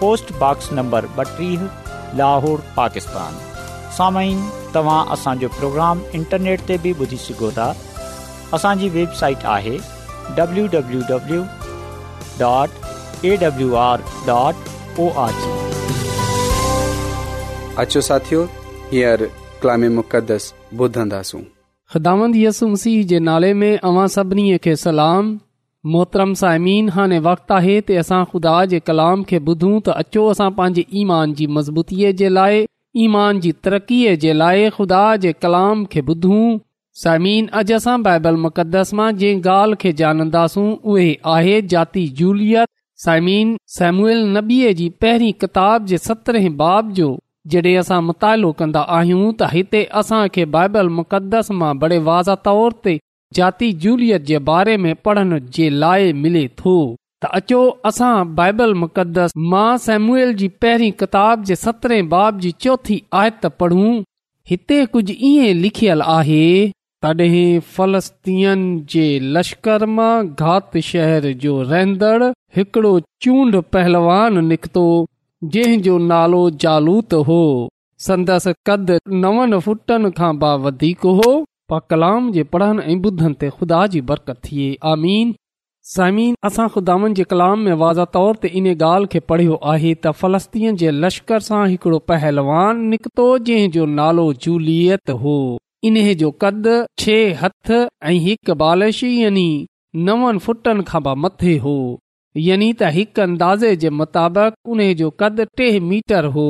post Lahore Pakistan तव्हां असांजो programme ते बि ॿुधी सघो था असांजी वेबसाइट आहे मोहतरम साइमिन हाणे वक़्तु आहे ते असां ख़ुदा जे कलाम खे ॿुधूं त अचो असां पंहिंजे ईमान जी मज़बूतीअ जे लाइ ईमान जी तरक़ीअ जे लाइ ख़ुदा जे कलाम खे ॿुधूं साइमिन अॼु असां बाइबल मुक़दस मां जंहिं ॻाल्हि खे जानंदासूं उहे आहे जाती जूलियत साइमिन सेमुएल नबीअ जी पहिरीं किताब जे सतरहें बाब जो जॾहिं असां मुतालो कंदा आहियूं त हिते असां खे बाइबल मुक़दस मां बड़े वाज़ तौर ते जाती जूलियत जे बारे में पढ़ण जे लाइ मिले थो त अचो असां बाइबल मुक़दस मां सेमुएल जी पहिरीं किताब जे सत्रहं बाब जी चोथी आयत पढ़ूं हिते कुझु ईअं लिखियलु आहे तॾहिं फलस्तीन जे लश्कर मां घात शहर जो रहंदड़ हिकिड़ो चूंड पहलवान निकितो जंहिं जो नालो जालूत हो संदसि कदु नव फुटनि खां ब वधीक हो पा कलाम जे पढ़नि ऐं ॿुधनि ते खुदा जी बरकत थिए आमीन साइमिन असां कलाम में वाज़ा तौर ते इन ॻाल्हि खे पढ़ियो आहे त फलस्तीन जे लश्कर सां हिकड़ो पहलवान निकतो नालो जूलियत हो इन्हे जो कद कदु हथ ऐं हिकु बालश य युटन खां मथे हो यनी त हिकु अंदाज़े जे मुताबिक़ उन्हे जो कद टे मीटर हो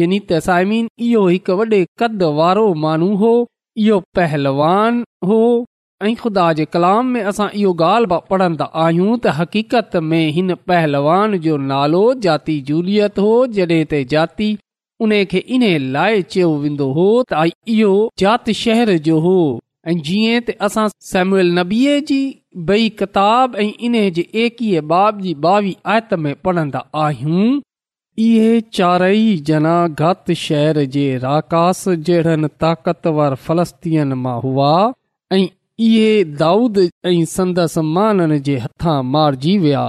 यनी त साइमिन इहो हिकु वॾे कद वारो माण्हू हो इहो पहलवान हो ऐं ख़ुदा जे कलाम में असां इहो ॻाल्हि पढ़ंदा आहियूं त हक़ीक़त में हिन पहलवान जो नालो जाती जूलियत हो जड॒हिं त जाति उन खे इन्हे लाइ चयो वेंदो हो त इहो शहर जो हो ऐं जीअं त असां सॅम्युल नबीअ जी बई किताब ऐं इन जे एकवीह बाब जी ॿावीह आयत में पढ़ंदा आहियूं इहे चारई जना गत शहर जे राकास जहिड़नि ताक़तवर फ़लस्तीन फलस्तियुनि हुआ ऐं इहे दाऊद ऐं मारिजी विया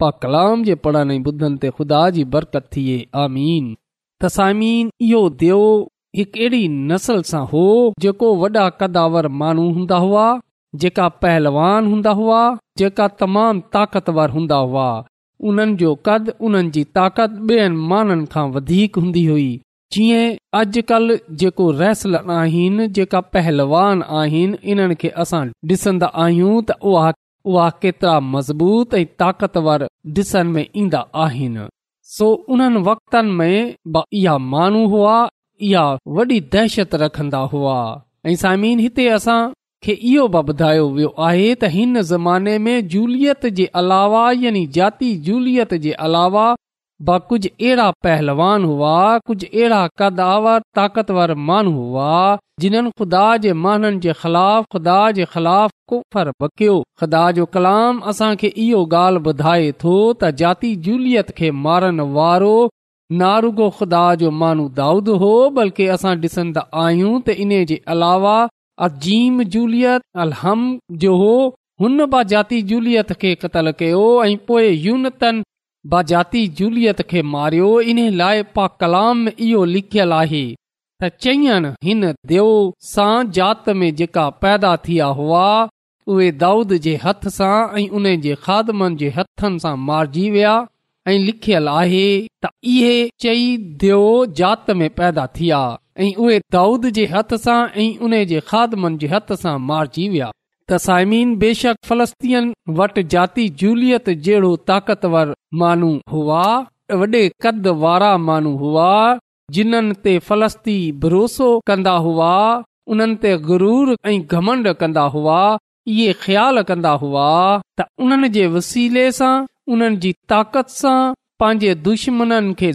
पा कलाम जे पढ़ण ऐं ॿुधनि ते ख़ुदा जी बरकत थिए आमीन तसामीन इहो दियो हिकु अहिड़ी नसल सां हो जेको वॾा कदावर माण्हू हूंदा हुआ जेका पहलवान हूंदा हुआ जेका तमामु ताक़तवर हूंदा हुआ उन्हनि जो कदु उन्हनि जी ताक़त ॿियनि माननि खां वधीक हूंदी हुई जीअं अॼुकल्ह जेको रेसल आहिनि जेका पहलवान आहिनि इन्हनि खे असां ॾिसंदा आहियूं त उहा उहा केतिरा मज़बूत ऐं ताक़तवर ॾिसण में ईंदा आहिनि सो उन्हनि वक़्त माण्हू हुआ इहा वॾी दहशत रखंदा हुआ ऐं साइमीन हिते असां खे इहो बि ॿुधायो वियो आहे त हिन ज़माने में जूलियत जे अलावा यानी जाती जूलियत जे अलावा ब कुझु अहिड़ा पहलवान हुआ कुझु अहिड़ा ताक़तवर माण्हू हुआ जिन्हनि ख़ुदा जे ख़िलाफ़ ख़ुदा जे कुफर कयो ख़ुदा जो कलाम असां खे इहो ॻाल्हि ॿुधाए थो त जाती झूलियत खे मारण वारो नारुगो ख़ुदा जो माण्हू दाऊद हो बल्कि असां ॾिसंदा आहियूं त इन जे अलावा अजीम झूलियत अलहम जो हो हुन बाज़ाती जूलियत खे क़त्ल कयो ऐं पोए यूनतन बाज़ाती जूलियत खे मारियो इन लाइ पा कलाम इहो लिखियलु आहे त चयनि हिन देओ सां जात में जेका पैदा थिया हुआ उहे दाऊद जे हथ सां ऐं उन जे खादमनि जे हथनि सां मारिजी विया ऐ लिखियल आहे त इहे चई देओ जात में पैदा थिया ऐ दाऊद जे हथ सां ऐं उन जे ख़ात सां मारजी विया त साइमी फलस्तीय वटि जाती झूलियत जहिड़ो ताक़तवर वॾे कद वारा मानू हुआ जिन्हनि ते फलस्ती भरोसो कंदा हुआ उन ते गरूर ऐं घमंड कंदा हुआ इहे ख़्याल कंदा हुआ त उन्हनि जे वसीले सां उन्हनि जी ताक़त सां पंहिंजे दुश्मन खे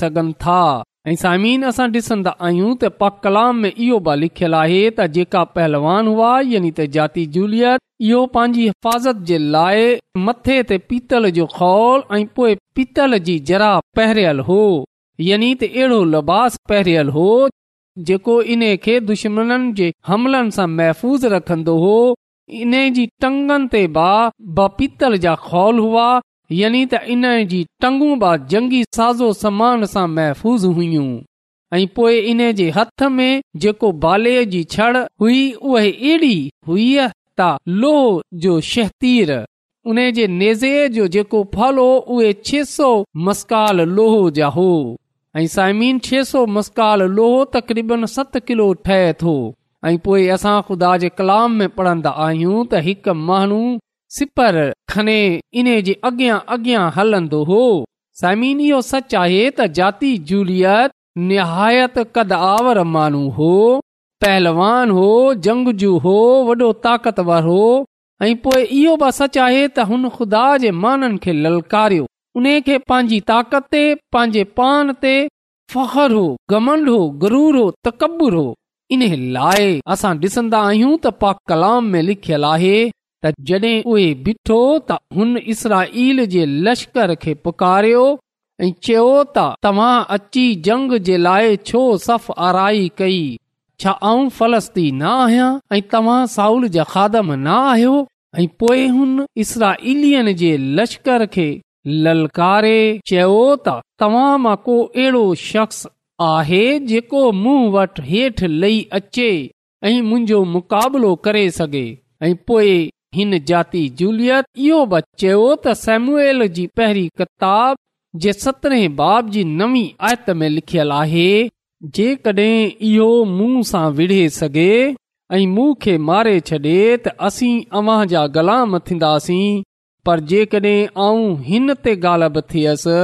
सघनि था ऐं साइमीन असां ॾिसंदा आहियूं त कलाम में इहो बि लिखियलु आहे त जेका पहलवान हुआ यानी त जाती जूलियत इहो पंहिंजी हिफ़ाज़त जे लाइ मथे ते पीतल जो खौल ऐं पोइ पीतल जी जरा पहिरियल हो यानी त अहिड़ो लिबास पहिरियल हो जेको इन खे दुश्मन जे हमलनि सां महफ़ूज़ रखंदो हो इन जी टंगनि ते ब पीतल जा खौल हुआ यानी त इन जी टंगूं बि जंगी साज़ो समान सां महफ़ूज़ हुयूं ऐं पोइ इन जे हथ में जेको बाले जी छड़ हुई उहे अहिड़ी हुई त लोह जो शहतीर उन जे नेज़े जो जेको फल हो उहे छह सौ मस्काल लोहो जा हो ऐं साइमीन छह सौ मस्काल लोहो तकरीबन सत किलो ठहे थो ऐं पोएं असां खुदा जे कलाम में पढ़ंदा आहियूं त हिकु माण्हू सिपर खने इन जे अॻियां अॻियां हलंदो हो साइमिन इहो सच आहे त जाती झूलियत निहायत कदावर मानू हो पहलवान हो जंगजू हो वॾो ताक़तवर हो ऐं पोए इहो बि सच आहे त हुन ख़ुदा जे माननि खे ललकारियो उन खे पंहिंजी ताक़त ते पंहिंजे पान ते फ़ख्र हो गमंड हो गरूर हो तकबुर हो इन लाइ असां डि॒संदा आहियूं त कलाम में लिखियल आहे ॿिठो त हुन इसरा इल्कर खे पुकारियो ऐं चयो जंग जे लाइ छो सफ़ आराई कई छा आऊं फलस्ती न आहियां ऐं तव्हां साउल जा खादम न आहियो ऐं पोए हुन इसरा जे लश्कर खे ललकारे चयो त तव्हां मां को अहिड़ो शख्स आहे जेको मूं वटि हेठि लही अचे ऐं मुंहिंजो मुकाबिलो करे सघे ऐं पोइ हिन जाती जूलियत इहो बि चयो त सेम्युएल जी पहिरीं किताब जे सतरहें बाब जी नवी आयत में लिखियलु आहे जेकॾहिं इहो मूं सां विढ़े सघे ऐं मूं मारे छॾे त असीं अव्हां जा गलाम थींदासीं पर जेकॾहिं आऊं हिन ते गाल थियसि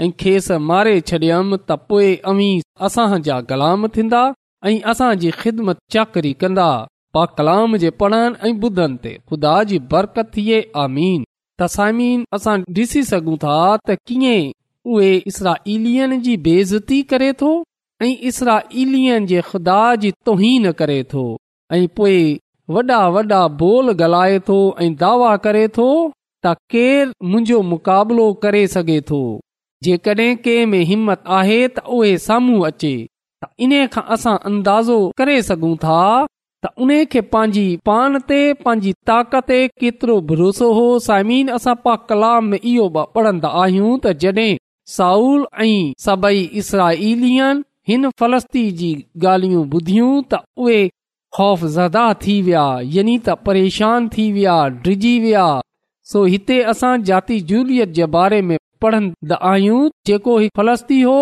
ऐं खेसि मारे छडियमि त पोइ अमीस जा ग़लाम थींदा ऐं असांजी ख़िदमत चाकरी कंदा पा कलाम जे पढ़नि ऐं ॿुधनि ते खुदा जी बरकत थिए आमीन तसामीन असां ॾिसी सघूं था त कीअं उहे इसरा जी बेज़ती करे थो ऐं इसरा जे ख़ुदा जी तोहीन करे थो ऐं पोए वॾा वॾा बोल गलाए थो ऐं दावा करे थो त केरु मुंहिंजो मुकाबिलो करे सघे थो जेकॾहिं कंहिं में हिमत आहे त उहे साम्हूं अचे त इन खां असां अंदाज़ो करे सघूं था त उन खे पंहिंजी पान ते पंहिंजी ताक़त ते केतिरो भरोसो हो साइमीन असां पा कलाम में इहो पढ़ंदा आहियूं त जॾहिं साउल ऐं सभई इसराईलियन हिन फलस्ती जी ॻाल्हियूं ॿुधियूं त उहे ख़ौफ़ ज़दा थी विया यानी त परेशान थी विया डिॼी विया सो हिते असां जाती जूलियत जे बारे में पढ़ंदा आहियूं जेको फलस्ती हो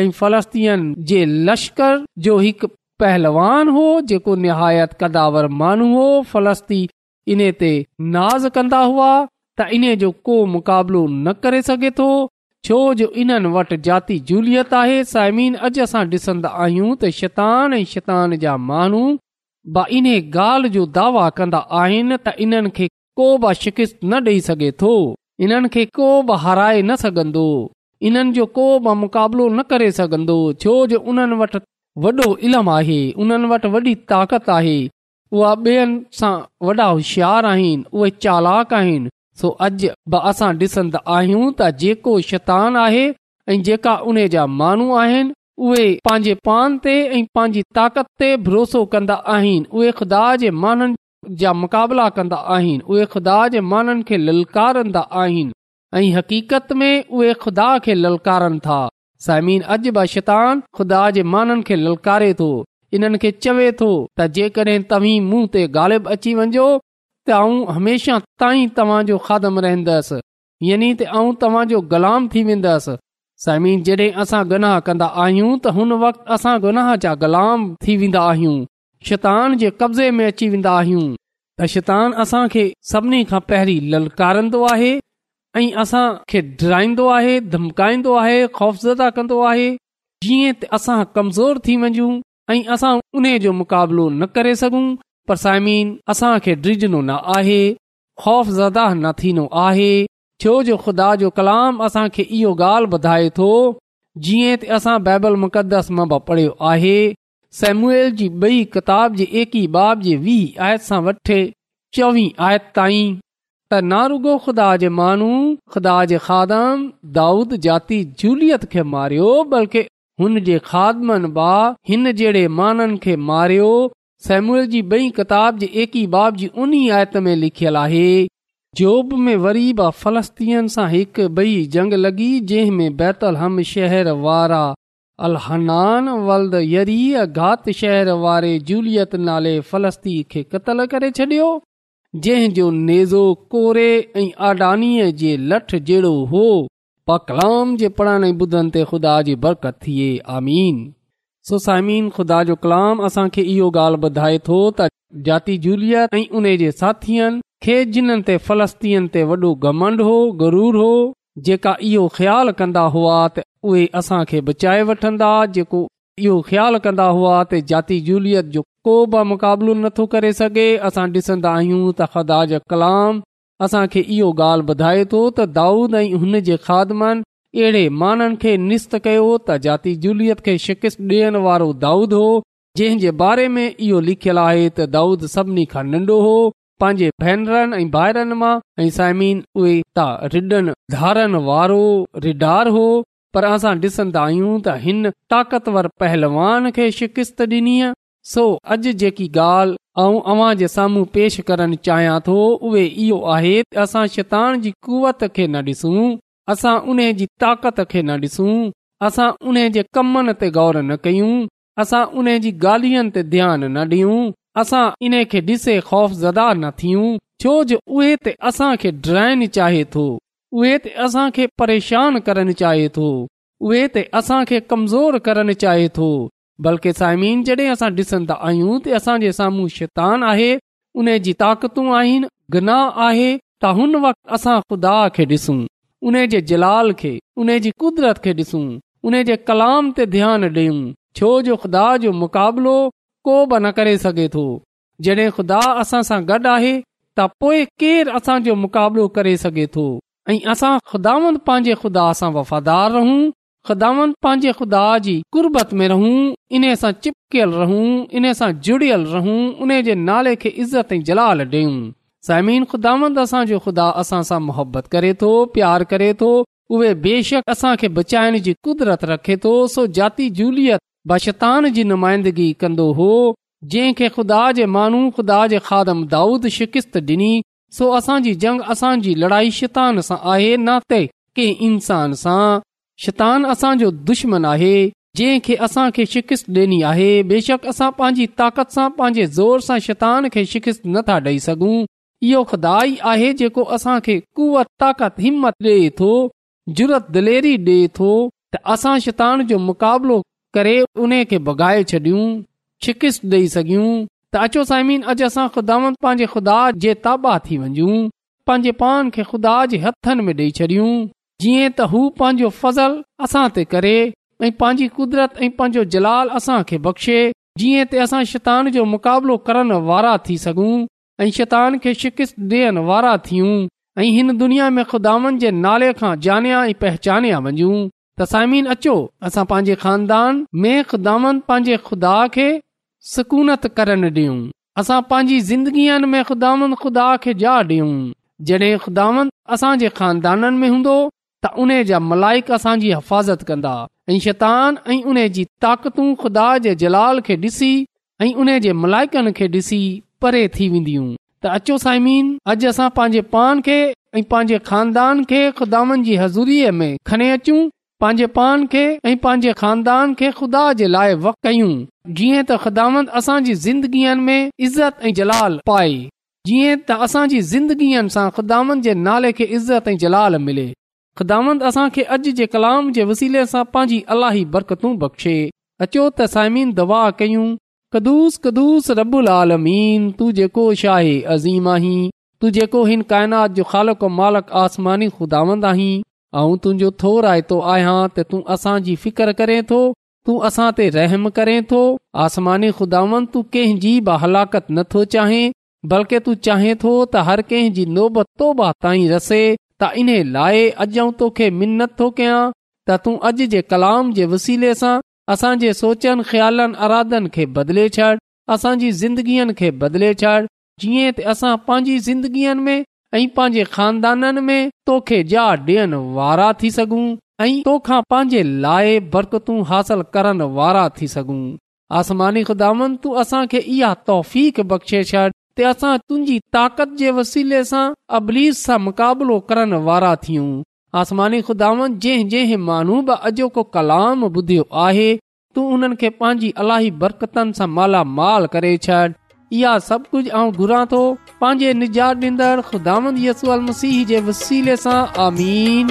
ऐं फलस्तीअ जे लश्कर जो हिकु पहलवान हो जेको निहायत कदावर माण्हू हो फलस्ती इन ते नाज़ कंदा हुआ त इन जो को मुक़ाबिलो न करे सघे थो छो जो इन्हनि वटि जाती झूलियत आहे साइमीन अॼु असां डि॒सन्दा आहियूं त शैतान ऐं शैतान जा माण्हू ब इन्हे ॻाल्हि जो दावा कंदा आहिनि त इन्हनि खे को बि शिकिस्त न ॾेई सघे थो इन्हनि खे को बि हाराए न सघंदो इन्हनि जो को बि मुक़ाबलो न करे सघंदो छो जो उन्हनि वटि वॾो इल्मु आहे उन्हनि वटि वॾी ताक़त आहे उहा ॿियनि सां वॾा होशियार आहिनि उहे चालाक आहिनि सो अॼु असां ॾिसंदा आहियूं त जेको शैतान आहे ऐं जेका उन जा माण्हू आहिनि उहे पंहिंजे पान ते पंहिंजी ताकत ते भरोसो कन्दा आहिनि उहे ख़ुदा जे जा मुक़ाबला कंदा आहिनि उहे खुदा जे माननि खे ललकारंदा आहिनि हक़ीक़त में उहे खुदा खे ललकारनि था साइमीन शैतान ख़ुदा जे माननि खे ललकारे थो इन्हनि चवे थो त जेकॾहिं तव्हीं मुंहं ते ग़ालिब अची वञिजो त आऊं हमेशह ताईं तव्हांजो खादम रहंदसि यानी त आऊं तव्हांजो ग़ुलाम थी वेंदसि साइमिन जॾहिं असां गुनाह कंदा आहियूं त हुन वक़्ति असां गुनाह जा ग़ुलाम थी वेंदा आहियूं शैतान जे कब्ज़े में अची वेंदा आहियूं त शैतान असां खे सभिनी खां पहिरीं ललकारींदो आहे ऐं असां खे डराईंदो आहे धमकाईंदो आहे ख़ौफ़ कंदो आहे जीअं त असां कमज़ोर थी वञूं ऐं असां उन जो मुक़ाबलो न करे सघूं पर साइमीन असां खे डिझनो न आहे न थींदो आहे छो जो ख़ुदा जो कलाम असां खे इहो ॻाल्हि ॿुधाए थो जीअं त असां मुक़दस मां पढ़ियो आहे सेमुएल जी बई किताब जे एकी बाब जी वी आयत चोवीह आयत ताईं त नारुगो ख़ुदा ख़ुदा खादम दाऊद जूलियत नारूगो बल्कि हुन जे हिन जाननि खे मारियो सेमुएल जी बई किताब जे एकी बाब जी उन्ही आयत में लिखियलु आहे जोब में वरी फ़लस्तीन सां हिकु बई जंग लॻी जंहिं में बैतल शहर वारा अलहनान यरी घात शहर वारे जूलियत नाले फलस्ती खे क़तलु करे छडि॒यो जंहिं जो नेज़ो कोरेड़ो हो पकलाम ख़ुदा जी बरकत थिए आमीन सोसाइमीन खुदा जो कलाम असांखे इहो ॻाल्हि ॿुधाए थो त जाती जूलियत ऐं उन जे साथीअ खे जिन्हनि ते फ़लस्तीअ ते वॾो घमंड हो गरु हो जेका इहो ख़्यालु कंदा हुआ त उहे असां खे बचाए वठंदा जेको इहो ख़्यालु कंदा हुआ त जाती जूलियत जो को बि मुक़ाबिलो नथो करे सघे असां ॾिसंदा आहियूं त ख़दा जा कलाम असांखे इहो ॻाल्हि ॿुधाए थो त दाऊद ऐं हुन जे खादमनि अहिड़े माननि खे निस्त कयो त जाती जूलियत खे शिकिस्त ॾियण वारो दाऊद हो जंहिं जे बारे में इहो लिखियलु आहे त दाऊद सभिनी खां नंढो हो पंहिंजे भेनरनि ऐं भाइरनि मां ऐं साइमीन उहे त धारनि वारो रिडार हो पर असां ॾिसंदा आहियूं त हिन ताक़तवर पहलवान खे शिकिस्त ॾिनी सो अॼु जेकी ॻाल्हि आऊं अव्हां जे साम्हूं पेश करणु चाहियां थो उहे इहो आहे असां शैतान जी कुवत खे न ॾिसूं असां उन जी ताक़त खे न ॾिसूं असां उन जे कमनि ते ग़ौर न कयूं असां उन जी ॻाल्हियुनि ते ध्यानु न ॾियूं असां इन खे ॾिसे न थियूं छो जो उहे त चाहे थो उहे असांखे परेशान करणु चाहे थो उहे त असांखे कमज़ोर करणु चाहे थो बल्कि साइमीन जॾहिं असां ॾिसंदा आहियूं त असांजे साम्हूं शैतान आहे उन जी ताकतूं आहिनि गनाह आहे त हुन वक़्तु असां ख़ुदा खे जलाल खे उन जी कुदरत खे ॾिसूं उन जे कलाम ते ध्यानु ॾियूं छो जो ख़ुदा जो मुक़ाबिलो को न करे सघे थो जॾहिं ख़ुदा असां सां गॾु आहे त पोइ केरु असांजो मुकाबलो करे सघे थो ऐं असां ख़ुदांद पंहिंजे ख़ुदा सां वफ़ादार रहूं ख़ुदावंद पंहिंजे खुदा जी कुर्बत में रहूं इन सां चिपकियल रहूं इन सां जुड़ियल रहूं उन जे नाले खे इज़त ऐं जलाल ॾेऊ समीन ख़ुदावंद असांजो ख़ुदा असां सां मुहबत करे थो प्यार करे थो उहे बेशक असां खे बचाइण जी कुदरत रखे थो सो जाती जूलियत बशतान जी नुमाइंदगी कंदो हो जंहिं ख़ुदा जे माण्हू ख़ुदा जे खादम दाऊद शिकिस्त ॾिनी सो असांजी जंग असांजी लड़ाई शैतान सां आहे न त के इंसान सां शैतान असांजो दुश्मन आहे जंहिं खे असां खे शिकिस्त ॾिनी आहे बेशक असां पंहिंजी ताक़त सां पंहिंजे ज़ोर सां शैतान खे शिकिस्त नथा ॾेई सघूं इहो खुदा ई आहे जेको असां खे कुवत ताक़त हिमत ॾे थो जुरत दिलेरी दिले थो त असां शैतान जो मुक़ाबिलो करे उन खे भॻाए छॾियूं शिकिस्त ॾेई सघियूं त अचो साईमिन अॼु असां ख़ुदावंत पंहिंजे ख़ुदा जे ताबा थी वञूं पंहिंजे पान खे ख़ुदा जे ॾेई छॾूं जीअं त हू पंहिंजो फज़ल असां ते करे ऐं पंहिंजी कुदरत ऐं पंहिंजो जलाल असांखे बख़्शे जीअं असां शैतान जो मुक़ाबिलो करण वारा थी सघूं ऐं शैतान खे शिकिस्त ॾियण वारा थियूं ऐं हिन दुनिया में ख़ुदावन वन जे नाले खां जानिया ऐं पहचान्या वञूं त साइमिन अचो असां पंहिंजे ख़ानदान में ख़ुदावन पंहिंजे ख़ुदा खे सुकूनत असां पंहिंजी ज़िंदगीअ में ख़ुदा ख़ुदा खे जयूं जॾहिं ख़ुदानि में हूंदो त उन जा मलाइक असांजी हिफ़ाज़त कंदा ऐं शैतान ऐं उन जी ताकतूं ख़ुदा जे जलाल खे ॾिसी ऐं उन जे मलाइकनि खे ॾिसी परे थी वेंदियूं त अचो साइमीन अॼु असां पंहिंजे पान खे ऐं पंहिंजे ख़ानदान खे ख़ुदानि जी हज़ूरीअ में खणी अचूं पंहिंजे पान खे ऐं पंहिंजे ख़ानदान खे खुदा जे लाइ वक कयूं जीअं त ख़िदामंद असांजी ज़िंदगीअ में इज़त ऐं जलाल पाए जीअं त असांजी ज़िंदगीअ सां ख़ुदिंद जे नाले खे इज़त ऐं जलाल मिले ख़िदामंद असां खे अॼु जे कलाम जे वसीले सां पंहिंजी अलाही बरकतू बख़्शे अचो त साइमीन दवा कयूं कदुस कदुस रबुल आलमीन तू जेको अज़ीम आहीं तू जेको हिन काइनात जो ख़ालक मालक आसमानी ख़ुदांद आहीं आऊं तुंहिंजो थो रायतो आहियां त तूं असांजी फिकर करें थो तूं असां ते रहम करें थो आसमानी खुदावन तूं कंहिंजी बि हलाकत नथो चाहे बल्कि तूं चाहे थो त हर कंहिंजी नोबत तोबा ताईं रसे त इन्हे लाइ अॼु ऐं तोखे मिनत थो कयां त तूं अॼु जे कलाम जे वसीले सां असांजे सोचनि ख्यालनि अरादनि खे बदिले छॾ असांजी ज़िंदगीअ खे बदिले छॾ जीअं त असां पंहिंजी ज़िंदगीअ में ऐं पंहिंजे खानदाननि में तोखे जा ॾियण वारा थी सघूं ऐं तोखा पंहिंजे लाइ बरकतूं हासिल करण वारा थी सघूं आसमानी खुदावन तूं असांखे इहा तौफ़ बख़्शे छॾ ते असां तुंहिंजी ताक़त जे वसीले सां अबलीस सां मुक़ाबिलो करण वारा थियूं आसमानी खुदावन जंहिं जंहिं माण्हू बि अॼोको कलाम ॿुधियो आहे तू उन्हनि खे पंहिंजी अलाही बरकतनि सां मालामाल करे छॾ इहा सभु कुझु ऐं घुरां थो पंहिंजे निजात ॾींदड़ ख़ुदा मसीह जे वसीले सां आमीन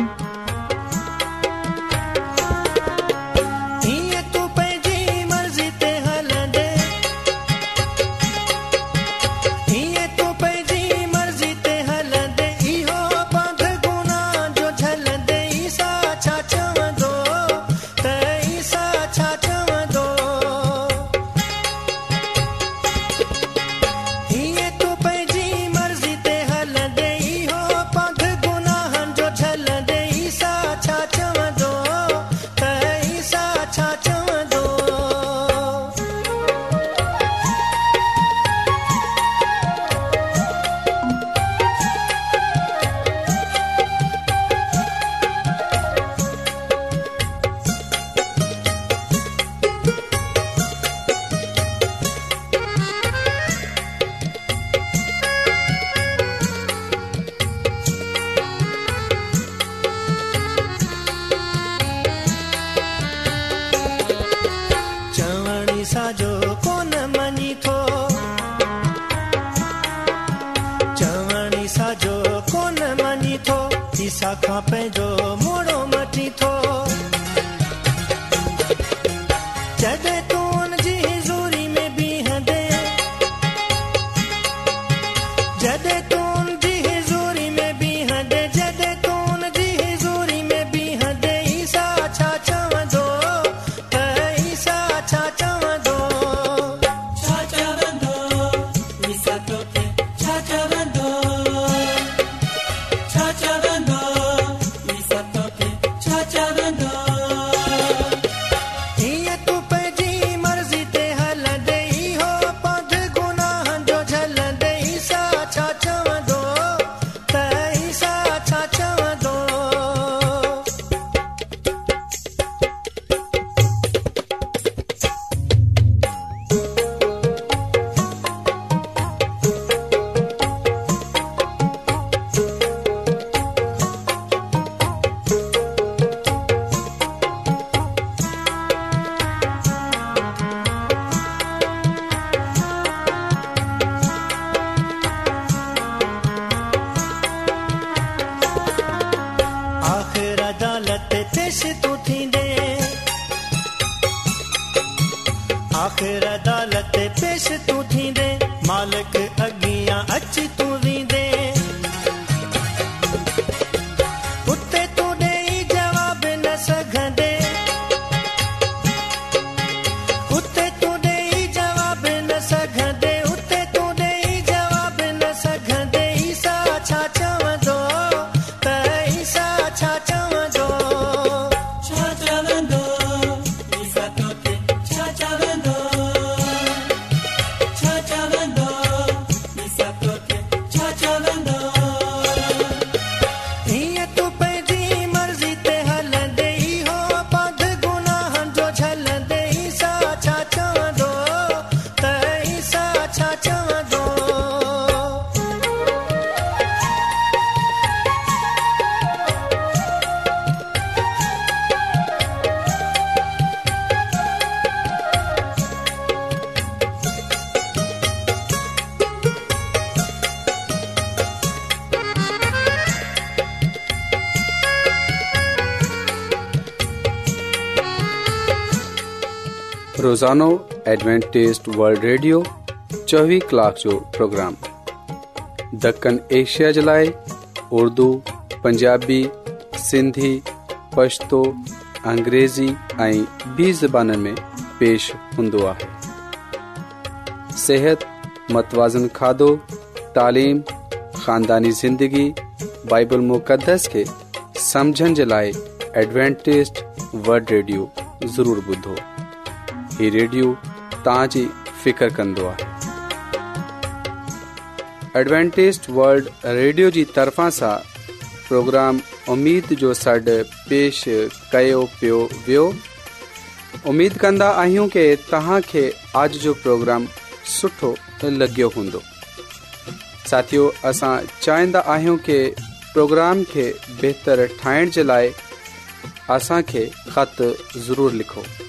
ज़ोनो एडवेंटेज़ वल्ड ریڈیو चोवीह کلاک جو پروگرام دکن ایشیا جلائے اردو پنجابی سندھی پشتو पशतो अंग्रेज़ी ऐं میں پیش में पेश متوازن आहे सिहत خاندانی زندگی तालीम ख़ानदानी ज़िंदगी बाइबल मुक़दस खे समुझण जे लाइ एडवेंटेज़ हीउ रेडियो तव्हांजी فکر कंदो आहे वल्ड रेडियो जी तरफ़ा پروگرام प्रोग्राम جو जो सॾु पेशि कयो पियो वियो उमेद कि آج جو जो प्रोग्राम सुठो लॻियो हूंदो साथियो असां कि प्रोग्राम खे बहितरु ठाहिण जे लाइ خط ضرور ज़रूरु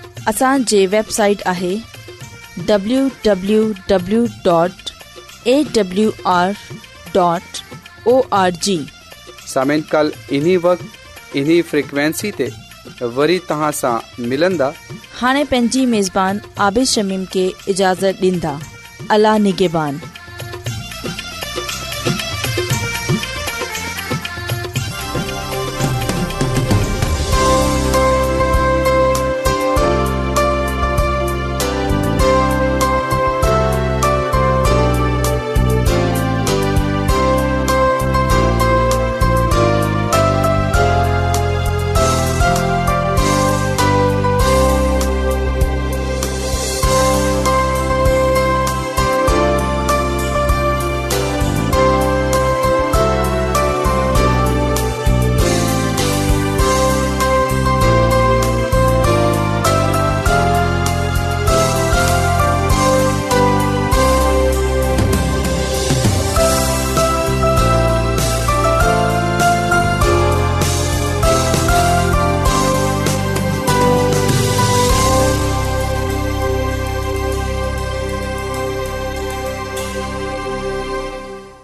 असांजी वेबसाइट आहे पंहिंजी मेज़बान आबिशमीम खे اجازت ॾींदा अला نگہبان